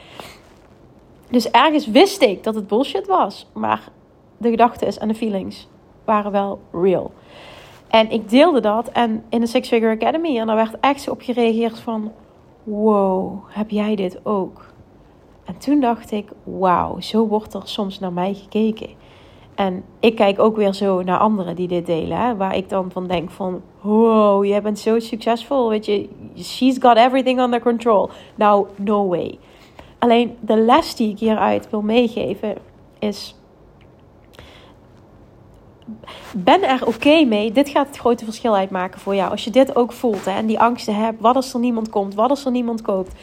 Dus ergens wist ik dat het bullshit was. Maar de gedachten en de feelings waren wel real. En ik deelde dat en in de Six Figure Academy. En daar werd echt op gereageerd van... Wow, heb jij dit ook? En toen dacht ik, wauw, zo wordt er soms naar mij gekeken. En ik kijk ook weer zo naar anderen die dit delen. Waar ik dan van denk van... Wow, jij bent zo succesvol. Weet je, she's got everything under control. Nou, no way. Alleen de les die ik hieruit wil meegeven is... ben er oké mee. Dit gaat het grote verschil uitmaken voor jou. Als je dit ook voelt hè, en die angsten hebt. Wat als er niemand komt? Wat als er niemand koopt?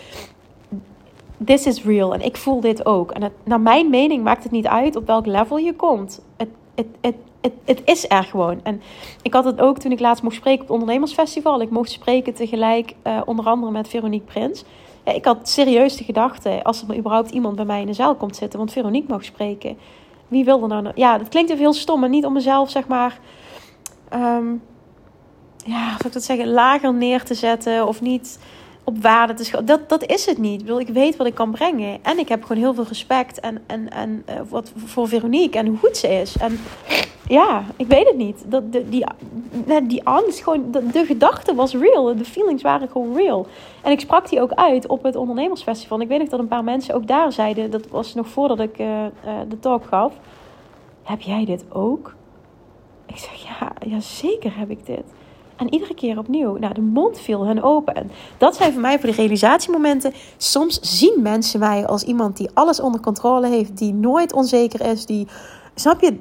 This is real. En ik voel dit ook. En naar mijn mening maakt het niet uit op welk level je komt. Het, het, het, het, het is er gewoon. En ik had het ook toen ik laatst mocht spreken op het ondernemersfestival. Ik mocht spreken tegelijk uh, onder andere met Veronique Prins. Ik had serieus de gedachte, als er überhaupt iemand bij mij in de zaal komt zitten, want Veronique mag spreken. Wie wil nou? Ja, dat klinkt even heel stom, maar niet om mezelf, zeg maar, um, ja, zou ik dat zeggen, lager neer te zetten of niet op waarde te schatten. Dat, dat is het niet. Ik, ik weet wat ik kan brengen. En ik heb gewoon heel veel respect en, en, en, uh, wat, voor Veronique en hoe goed ze is. En ja, ik weet het niet. Dat, de, die, die angst, gewoon, de, de gedachte was real. De feelings waren gewoon real. En ik sprak die ook uit op het ondernemersfestival. Ik weet nog dat een paar mensen ook daar zeiden, dat was nog voordat ik uh, uh, de talk gaf. Heb jij dit ook? Ik zeg, ja, ja, zeker heb ik dit. En iedere keer opnieuw. Nou, de mond viel hun open. En dat zijn voor mij voor de realisatiemomenten. Soms zien mensen mij als iemand die alles onder controle heeft. Die nooit onzeker is. Die, snap je?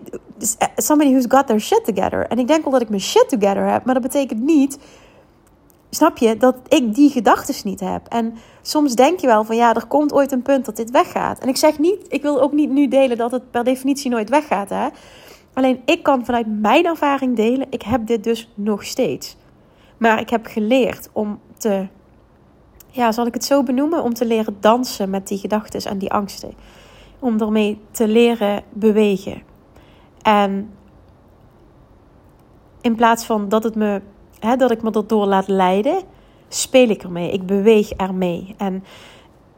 Somebody who's got their shit together. En ik denk wel dat ik mijn shit together heb. Maar dat betekent niet... Snap je? Dat ik die gedachten niet heb. En soms denk je wel van ja, er komt ooit een punt dat dit weggaat. En ik zeg niet, ik wil ook niet nu delen dat het per definitie nooit weggaat. Hè? Alleen ik kan vanuit mijn ervaring delen, ik heb dit dus nog steeds. Maar ik heb geleerd om te, ja, zal ik het zo benoemen? Om te leren dansen met die gedachten en die angsten. Om ermee te leren bewegen. En in plaats van dat, het me, hè, dat ik me erdoor laat leiden, speel ik ermee. Ik beweeg ermee. En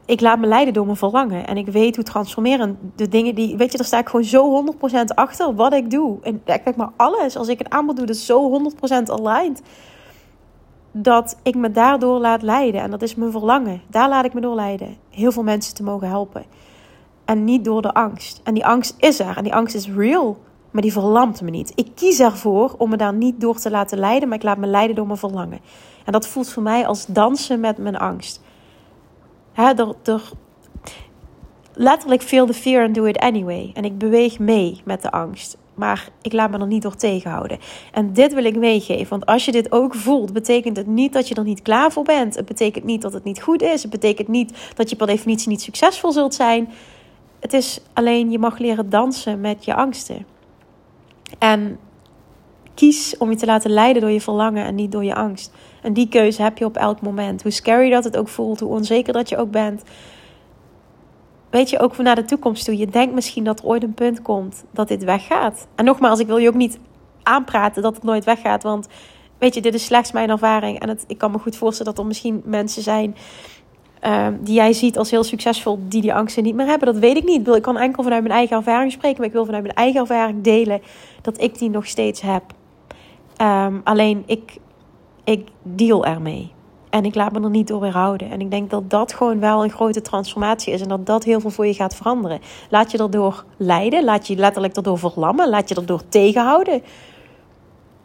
ik laat me leiden door mijn verlangen. En ik weet hoe transformeren. De dingen die, weet je, daar sta ik gewoon zo 100% achter wat ik doe. En kijk maar, alles. Als ik een aanbod doe, dat is zo 100% aligned. Dat ik me daardoor laat leiden. En dat is mijn verlangen. Daar laat ik me door leiden. Heel veel mensen te mogen helpen. En niet door de angst. En die angst is er. En die angst is real. Maar die verlamt me niet. Ik kies ervoor om me daar niet door te laten leiden. Maar ik laat me leiden door mijn verlangen. En dat voelt voor mij als dansen met mijn angst. Hè, er, er, letterlijk feel the fear and do it anyway. En ik beweeg mee met de angst. Maar ik laat me er niet door tegenhouden. En dit wil ik meegeven. Want als je dit ook voelt, betekent het niet dat je er niet klaar voor bent. Het betekent niet dat het niet goed is. Het betekent niet dat je per definitie niet succesvol zult zijn. Het is alleen je mag leren dansen met je angsten. En kies om je te laten leiden door je verlangen en niet door je angst. En die keuze heb je op elk moment. Hoe scary dat het ook voelt, hoe onzeker dat je ook bent. Weet je, ook naar de toekomst toe. Je denkt misschien dat er ooit een punt komt dat dit weggaat. En nogmaals, ik wil je ook niet aanpraten dat het nooit weggaat. Want weet je, dit is slechts mijn ervaring. En het, ik kan me goed voorstellen dat er misschien mensen zijn uh, die jij ziet als heel succesvol, die die angsten niet meer hebben. Dat weet ik niet. Ik kan enkel vanuit mijn eigen ervaring spreken. Maar ik wil vanuit mijn eigen ervaring delen dat ik die nog steeds heb. Um, alleen ik ik deal ermee. En ik laat me er niet door weerhouden. En ik denk dat dat gewoon wel een grote transformatie is. En dat dat heel veel voor je gaat veranderen. Laat je erdoor leiden. Laat je letterlijk erdoor verlammen. Laat je erdoor tegenhouden.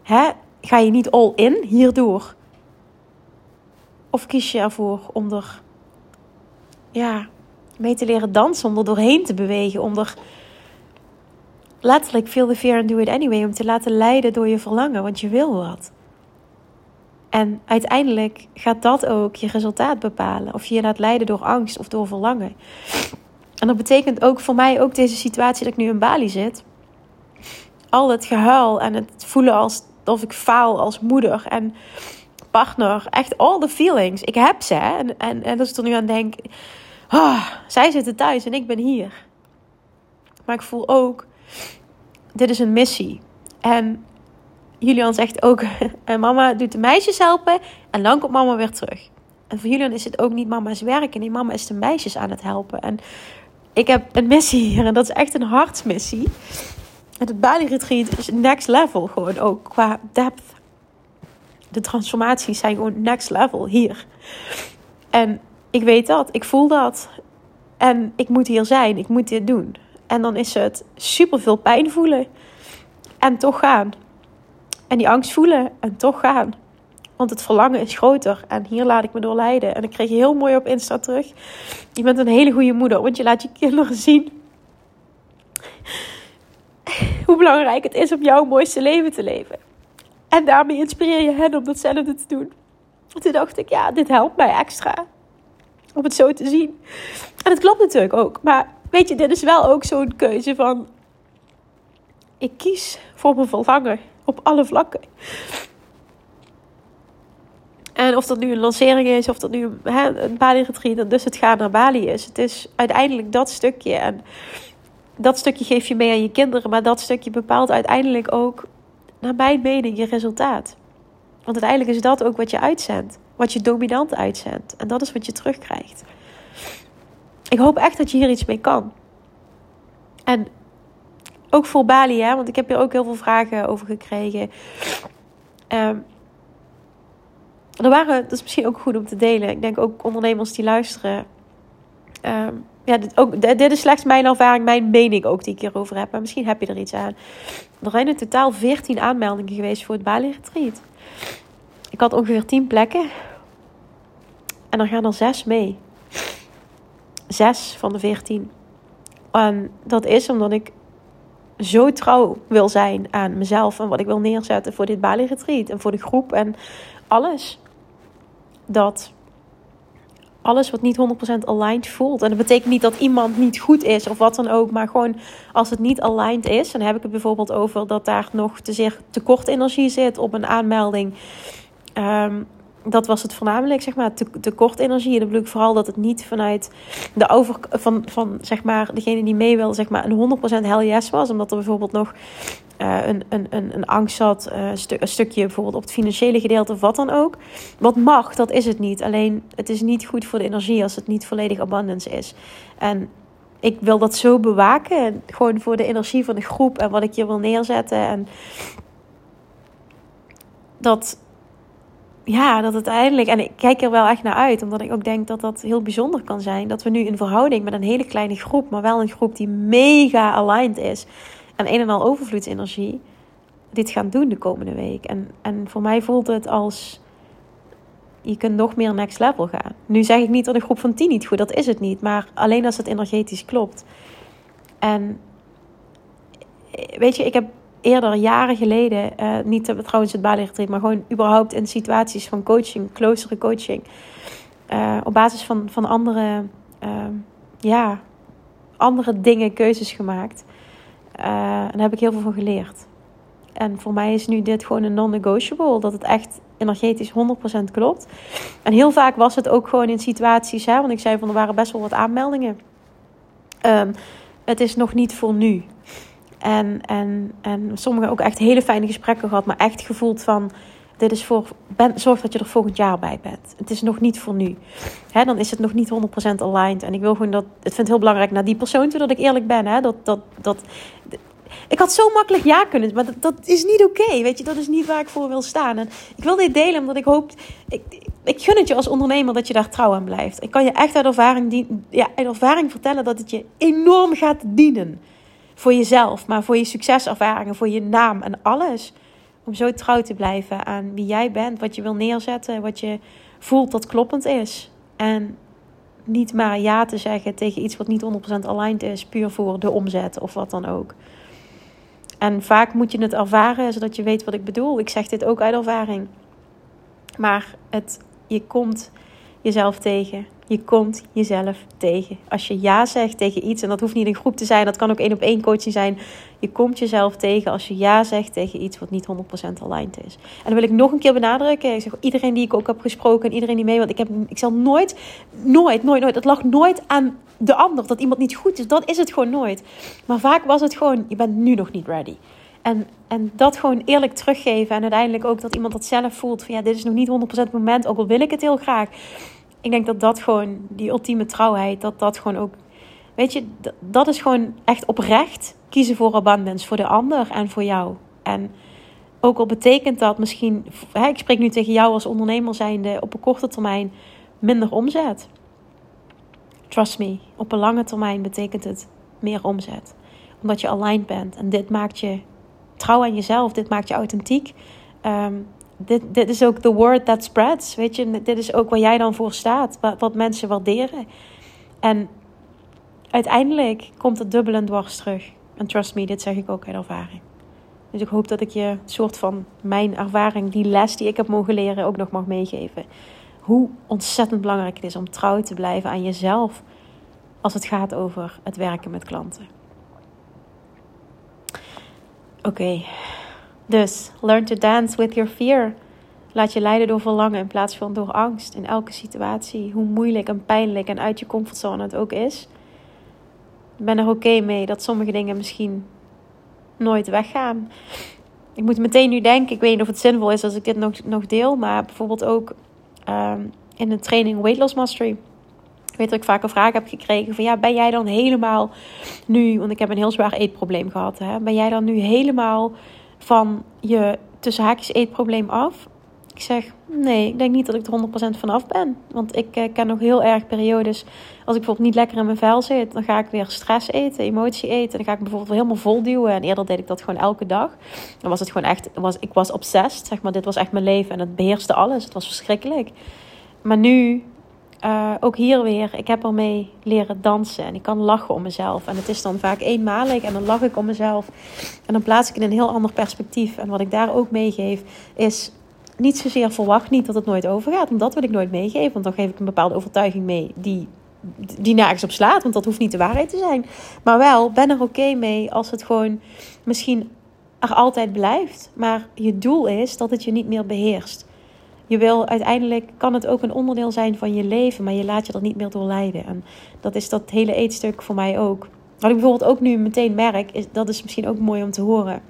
Hè? Ga je niet all in hierdoor? Of kies je ervoor om er ja, mee te leren dansen. Om er doorheen te bewegen. Om er letterlijk feel the fear and do it anyway. Om te laten leiden door je verlangen. Want je wil wat. En uiteindelijk gaat dat ook je resultaat bepalen. Of je je laat leiden door angst of door verlangen. En dat betekent ook voor mij, ook deze situatie dat ik nu in Bali zit. Al het gehuil en het voelen alsof ik faal als moeder en partner. Echt all the feelings. Ik heb ze. En, en, en als ik er nu aan denk. Oh, zij zitten thuis en ik ben hier. Maar ik voel ook, dit is een missie. En Julian zegt ook, en mama doet de meisjes helpen en dan komt mama weer terug. En voor Julian is het ook niet mama's werk die mama is de meisjes aan het helpen. En ik heb een missie hier en dat is echt een hartsmissie. En het Bali Retreat is next level gewoon ook qua depth. De transformaties zijn gewoon next level hier. En ik weet dat, ik voel dat. En ik moet hier zijn, ik moet dit doen. En dan is het super veel pijn voelen. En toch gaan. En die angst voelen en toch gaan. Want het verlangen is groter. En hier laat ik me door leiden. En ik kreeg heel mooi op Insta terug. Je bent een hele goede moeder. Want je laat je kinderen zien. Hoe belangrijk het is om jouw mooiste leven te leven. En daarmee inspireer je hen om datzelfde te doen. toen dacht ik, ja, dit helpt mij extra. Om het zo te zien. En het klopt natuurlijk ook. Maar weet je, dit is wel ook zo'n keuze van... Ik kies voor mijn verlangen op alle vlakken. En of dat nu een lancering is, of dat nu hè, een Bali-retreat, dus het gaat naar Bali is. Het is uiteindelijk dat stukje. En dat stukje geef je mee aan je kinderen, maar dat stukje bepaalt uiteindelijk ook, naar mijn mening, je resultaat. Want uiteindelijk is dat ook wat je uitzendt, wat je dominant uitzendt. En dat is wat je terugkrijgt. Ik hoop echt dat je hier iets mee kan. En ook voor Bali, hè, want ik heb hier ook heel veel vragen over gekregen. Um, er waren, dat is misschien ook goed om te delen. Ik denk ook ondernemers die luisteren. Um, ja, dit, ook, dit is slechts mijn ervaring, mijn mening ook die ik hierover heb. Maar misschien heb je er iets aan. Er zijn in totaal 14 aanmeldingen geweest voor het Bali Retreat. Ik had ongeveer 10 plekken. En er gaan er 6 mee. 6 van de 14. En dat is omdat ik zo trouw wil zijn aan mezelf en wat ik wil neerzetten voor dit Bali Retreat en voor de groep en alles dat alles wat niet 100% aligned voelt. En dat betekent niet dat iemand niet goed is of wat dan ook. Maar gewoon als het niet aligned is. Dan heb ik het bijvoorbeeld over dat daar nog te zeer tekort energie zit op een aanmelding. Um, dat was het voornamelijk, zeg maar, tekort energie. En dan bedoel ik vooral dat het niet vanuit de over... Van, van zeg maar, degene die mee wil, zeg maar, een 100% hell yes was. Omdat er bijvoorbeeld nog uh, een, een, een, een angst zat. Uh, een stukje bijvoorbeeld op het financiële gedeelte of wat dan ook. Wat mag, dat is het niet. Alleen, het is niet goed voor de energie als het niet volledig abundance is. En ik wil dat zo bewaken. Gewoon voor de energie van de groep en wat ik hier wil neerzetten. En dat ja, dat uiteindelijk. En ik kijk er wel echt naar uit, omdat ik ook denk dat dat heel bijzonder kan zijn. Dat we nu in verhouding met een hele kleine groep, maar wel een groep die mega aligned is. En een en al overvloedsenergie. Dit gaan doen de komende week. En, en voor mij voelt het als. Je kunt nog meer next level gaan. Nu zeg ik niet dat een groep van tien niet goed, dat is het niet. Maar alleen als het energetisch klopt. En weet je, ik heb eerder, jaren geleden, uh, niet trouwens het Bali maar gewoon überhaupt in situaties van coaching, closere coaching, uh, op basis van, van andere, uh, ja, andere dingen, keuzes gemaakt. en daar heb ik heel veel van geleerd. En voor mij is nu dit gewoon een non-negotiable, dat het echt energetisch 100% klopt. En heel vaak was het ook gewoon in situaties, hè, want ik zei van er waren best wel wat aanmeldingen. Um, het is nog niet voor nu. En, en, en sommigen ook echt hele fijne gesprekken gehad, maar echt gevoeld van: dit is voor, ben, zorg dat je er volgend jaar bij bent. Het is nog niet voor nu. Dan is het nog niet 100% aligned. En ik wil gewoon dat, het vind het heel belangrijk naar die persoon toe dat ik eerlijk ben. Dat, dat, dat, ik had zo makkelijk ja kunnen, maar dat, dat is niet oké. weet je, dat is niet waar ik voor wil staan. En ik wil dit delen omdat ik hoop. Ik, ik gun het je als ondernemer dat je daar trouw aan blijft. Ik kan je echt uit ervaring, die, ja, uit ervaring vertellen dat het je enorm gaat dienen voor jezelf, maar voor je succeservaringen, voor je naam en alles. Om zo trouw te blijven aan wie jij bent, wat je wil neerzetten, wat je voelt dat kloppend is. En niet maar ja te zeggen tegen iets wat niet 100% aligned is, puur voor de omzet of wat dan ook. En vaak moet je het ervaren zodat je weet wat ik bedoel. Ik zeg dit ook uit ervaring. Maar het, je komt jezelf tegen. Je komt jezelf tegen. Als je ja zegt tegen iets, en dat hoeft niet een groep te zijn, dat kan ook één op één coaching zijn. Je komt jezelf tegen als je ja zegt tegen iets wat niet 100% aligned is. En dan wil ik nog een keer benadrukken. Ik zeg iedereen die ik ook heb gesproken en iedereen die mee, want ik, heb, ik zal nooit, nooit, nooit, nooit, het lag nooit aan de ander dat iemand niet goed is. Dat is het gewoon nooit. Maar vaak was het gewoon, je bent nu nog niet ready. En, en dat gewoon eerlijk teruggeven. En uiteindelijk ook dat iemand dat zelf voelt. Van ja, dit is nog niet 100% het moment. Ook al wil ik het heel graag ik denk dat dat gewoon, die ultieme trouwheid, dat dat gewoon ook, weet je, dat is gewoon echt oprecht kiezen voor abundance, voor de ander en voor jou. En ook al betekent dat misschien, hè, ik spreek nu tegen jou als ondernemer zijnde, op een korte termijn minder omzet. Trust me, op een lange termijn betekent het meer omzet. Omdat je aligned bent. En dit maakt je trouw aan jezelf. Dit maakt je authentiek. Um, dit, dit is ook the word that spreads. Weet je, dit is ook waar jij dan voor staat. Wat, wat mensen waarderen. En uiteindelijk komt het dubbel en dwars terug. En trust me, dit zeg ik ook uit ervaring. Dus ik hoop dat ik je een soort van mijn ervaring, die les die ik heb mogen leren, ook nog mag meegeven. Hoe ontzettend belangrijk het is om trouw te blijven aan jezelf als het gaat over het werken met klanten. Oké, dus learn to dance with your fear. Laat je leiden door verlangen in plaats van door angst in elke situatie. Hoe moeilijk en pijnlijk en uit je comfortzone het ook is. Ik ben er oké mee dat sommige dingen misschien nooit weggaan. Ik moet meteen nu denken, ik weet niet of het zinvol is als ik dit nog, nog deel, maar bijvoorbeeld ook ehm, in de training Weight Loss Mastery. Ik weet dat ik vaak een vraag heb gekregen van ja, ben jij dan helemaal nu, want ik heb een heel zwaar eetprobleem gehad, hè, ben jij dan nu helemaal van je tussen haakjes eetprobleem af? Ik zeg, nee, ik denk niet dat ik er 100% vanaf ben. Want ik uh, ken nog heel erg periodes. Als ik bijvoorbeeld niet lekker in mijn vel zit, dan ga ik weer stress eten, emotie eten. Dan ga ik bijvoorbeeld helemaal vol duwen. En eerder deed ik dat gewoon elke dag. Dan was het gewoon echt, was, ik was obsessed, zeg maar. Dit was echt mijn leven en het beheerste alles. Het was verschrikkelijk. Maar nu, uh, ook hier weer, ik heb ermee leren dansen. En ik kan lachen om mezelf. En het is dan vaak eenmalig en dan lach ik om mezelf. En dan plaats ik in een heel ander perspectief. En wat ik daar ook meegeef, is niet zozeer verwacht niet dat het nooit overgaat. Want dat wil ik nooit meegeven. Want dan geef ik een bepaalde overtuiging mee die, die nergens op slaat. Want dat hoeft niet de waarheid te zijn. Maar wel, ben er oké mee als het gewoon misschien er altijd blijft. Maar je doel is dat het je niet meer beheerst. Je wil uiteindelijk, kan het ook een onderdeel zijn van je leven. Maar je laat je er niet meer door leiden. En dat is dat hele eetstuk voor mij ook. Wat ik bijvoorbeeld ook nu meteen merk, is, dat is misschien ook mooi om te horen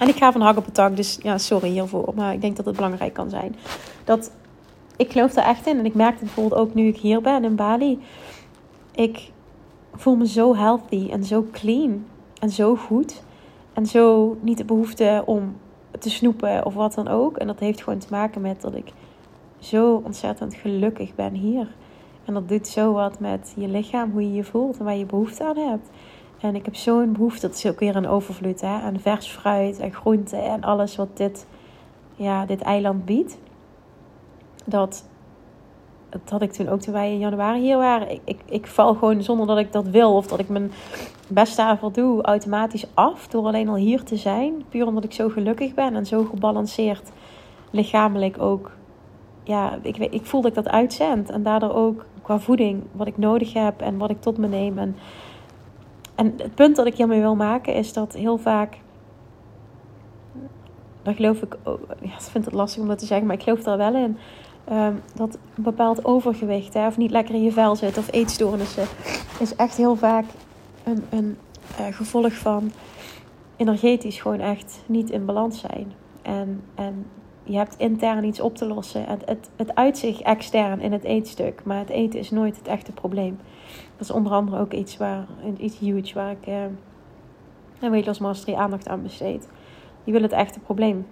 en ik ga van hak op het tak, dus ja, sorry hiervoor. Maar ik denk dat het belangrijk kan zijn. Dat, ik geloof er echt in. En ik merk het bijvoorbeeld ook nu ik hier ben in Bali. Ik voel me zo healthy en zo clean. En zo goed. En zo niet de behoefte om te snoepen of wat dan ook. En dat heeft gewoon te maken met dat ik zo ontzettend gelukkig ben hier. En dat doet zo wat met je lichaam, hoe je je voelt en waar je behoefte aan hebt. En ik heb zo'n behoefte, dat is ook weer een overvloed, hè, aan vers fruit en groenten en alles wat dit, ja, dit eiland biedt. Dat, dat had ik toen ook toen wij in januari hier waren. Ik, ik, ik val gewoon zonder dat ik dat wil of dat ik mijn best daarvoor doe, automatisch af door alleen al hier te zijn. Puur omdat ik zo gelukkig ben en zo gebalanceerd lichamelijk ook. Ja, ik, ik voel dat ik dat uitzend. En daardoor ook qua voeding, wat ik nodig heb en wat ik tot me neem. En en het punt dat ik hiermee wil maken is dat heel vaak. Daar geloof ik. Oh, ja, ik vind het lastig om dat te zeggen, maar ik geloof daar wel in. Um, dat een bepaald overgewicht, hè, of niet lekker in je vel zit, of eetstoornissen, is echt heel vaak een, een uh, gevolg van energetisch gewoon echt niet in balans zijn. En, en je hebt intern iets op te lossen. Het, het, uitzicht extern in het eetstuk, maar het eten is nooit het echte probleem. Dat is onder andere ook iets, waar, iets huge waar ik uh, een Weight Loss Mastery aandacht aan besteed. Je wil het echte probleem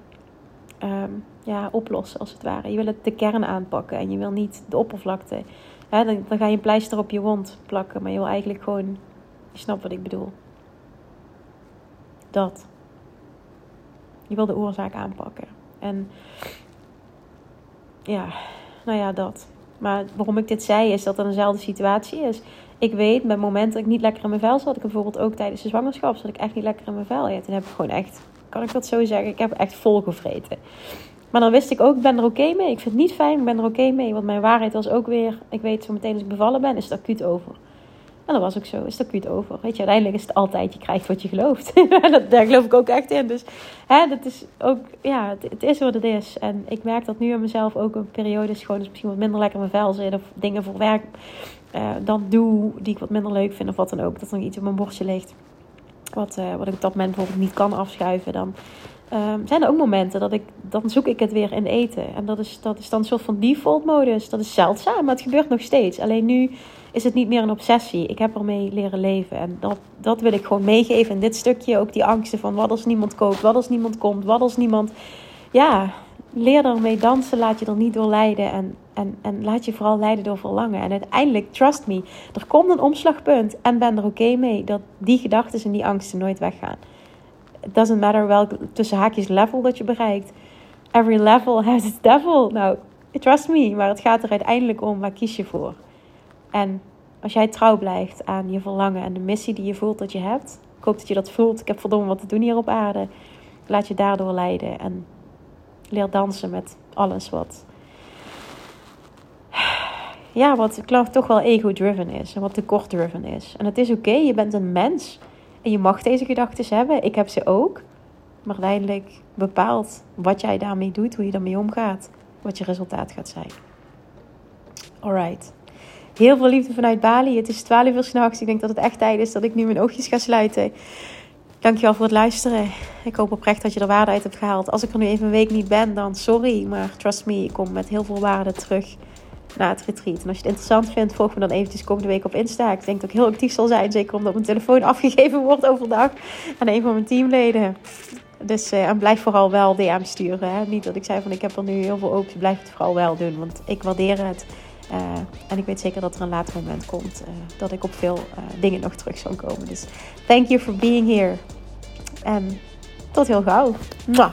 um, ja, oplossen, als het ware. Je wil het de kern aanpakken en je wil niet de oppervlakte. Dan, dan ga je een pleister op je wond plakken, maar je wil eigenlijk gewoon... Je snapt wat ik bedoel. Dat. Je wil de oorzaak aanpakken. En ja, nou ja, dat. Maar waarom ik dit zei, is dat er eenzelfde situatie is. Ik weet, met momenten dat ik niet lekker in mijn vel zat, ik bijvoorbeeld ook tijdens de zwangerschap, zat ik echt niet lekker in mijn vel. Ja, toen heb ik gewoon echt, kan ik dat zo zeggen, ik heb echt vol gevreten. Maar dan wist ik ook, ik ben er oké mee. Ik vind het niet fijn, ik ben er oké mee. Want mijn waarheid was ook weer, ik weet zo meteen als ik bevallen ben, is het acuut over. En dat was ook zo, is het acuut over. Weet je, uiteindelijk is het altijd, je krijgt wat je gelooft. Daar geloof ik ook echt in. Dus hè, dat is ook, ja, het, is wat het is. En ik merk dat nu aan mezelf ook een periode is gewoon dus misschien wat minder lekker in mijn vel zit. Of dingen voor werk uh, dan doe die ik wat minder leuk vind of wat dan ook. Dat er nog iets op mijn bordje ligt. Wat, uh, wat ik op dat moment bijvoorbeeld niet kan afschuiven. Dan um, zijn er ook momenten dat ik, dan zoek ik het weer in eten. En dat is, dat is dan een soort van default modus. Dat is zeldzaam, maar het gebeurt nog steeds. Alleen nu is het niet meer een obsessie. Ik heb ermee leren leven. En dat, dat wil ik gewoon meegeven in dit stukje. Ook die angsten van wat als niemand koopt, wat als niemand komt, wat als niemand... Ja, leer ermee dansen, laat je er niet door leiden. En, en, en laat je vooral leiden door verlangen. En uiteindelijk, trust me, er komt een omslagpunt. En ben er oké mee dat die gedachten en die angsten nooit weggaan. It doesn't matter welk tussen haakjes level dat je bereikt. Every level has its devil. Nou, trust me, maar het gaat er uiteindelijk om, waar kies je voor? En als jij trouw blijft aan je verlangen en de missie die je voelt dat je hebt, Ik hoop dat je dat voelt. Ik heb verdomme wat te doen hier op aarde. Laat je daardoor leiden en leer dansen met alles wat. Ja, wat ik geloof toch wel ego-driven is en wat tekort-driven is. En het is oké, je bent een mens en je mag deze gedachten hebben. Ik heb ze ook. Maar uiteindelijk bepaalt wat jij daarmee doet, hoe je daarmee omgaat, wat je resultaat gaat zijn. Alright. Heel veel liefde vanuit Bali. Het is 12 uur s'nachts. Ik denk dat het echt tijd is dat ik nu mijn oogjes ga sluiten. Dankjewel voor het luisteren. Ik hoop oprecht dat je er waarde uit hebt gehaald. Als ik er nu even een week niet ben, dan sorry. Maar trust me, ik kom met heel veel waarde terug naar het retreat. En als je het interessant vindt, volg me dan eventjes komende week op Insta. Ik denk dat ik heel actief zal zijn. Zeker omdat mijn telefoon afgegeven wordt overdag aan een van mijn teamleden. Dus uh, en blijf vooral wel DM sturen. Hè? Niet dat ik zei van ik heb er nu heel veel open. Blijf het vooral wel doen. Want ik waardeer het. Uh, en ik weet zeker dat er een later moment komt uh, dat ik op veel dingen nog terug zal komen. Dus thank you for being here. En tot heel gauw. Mwah.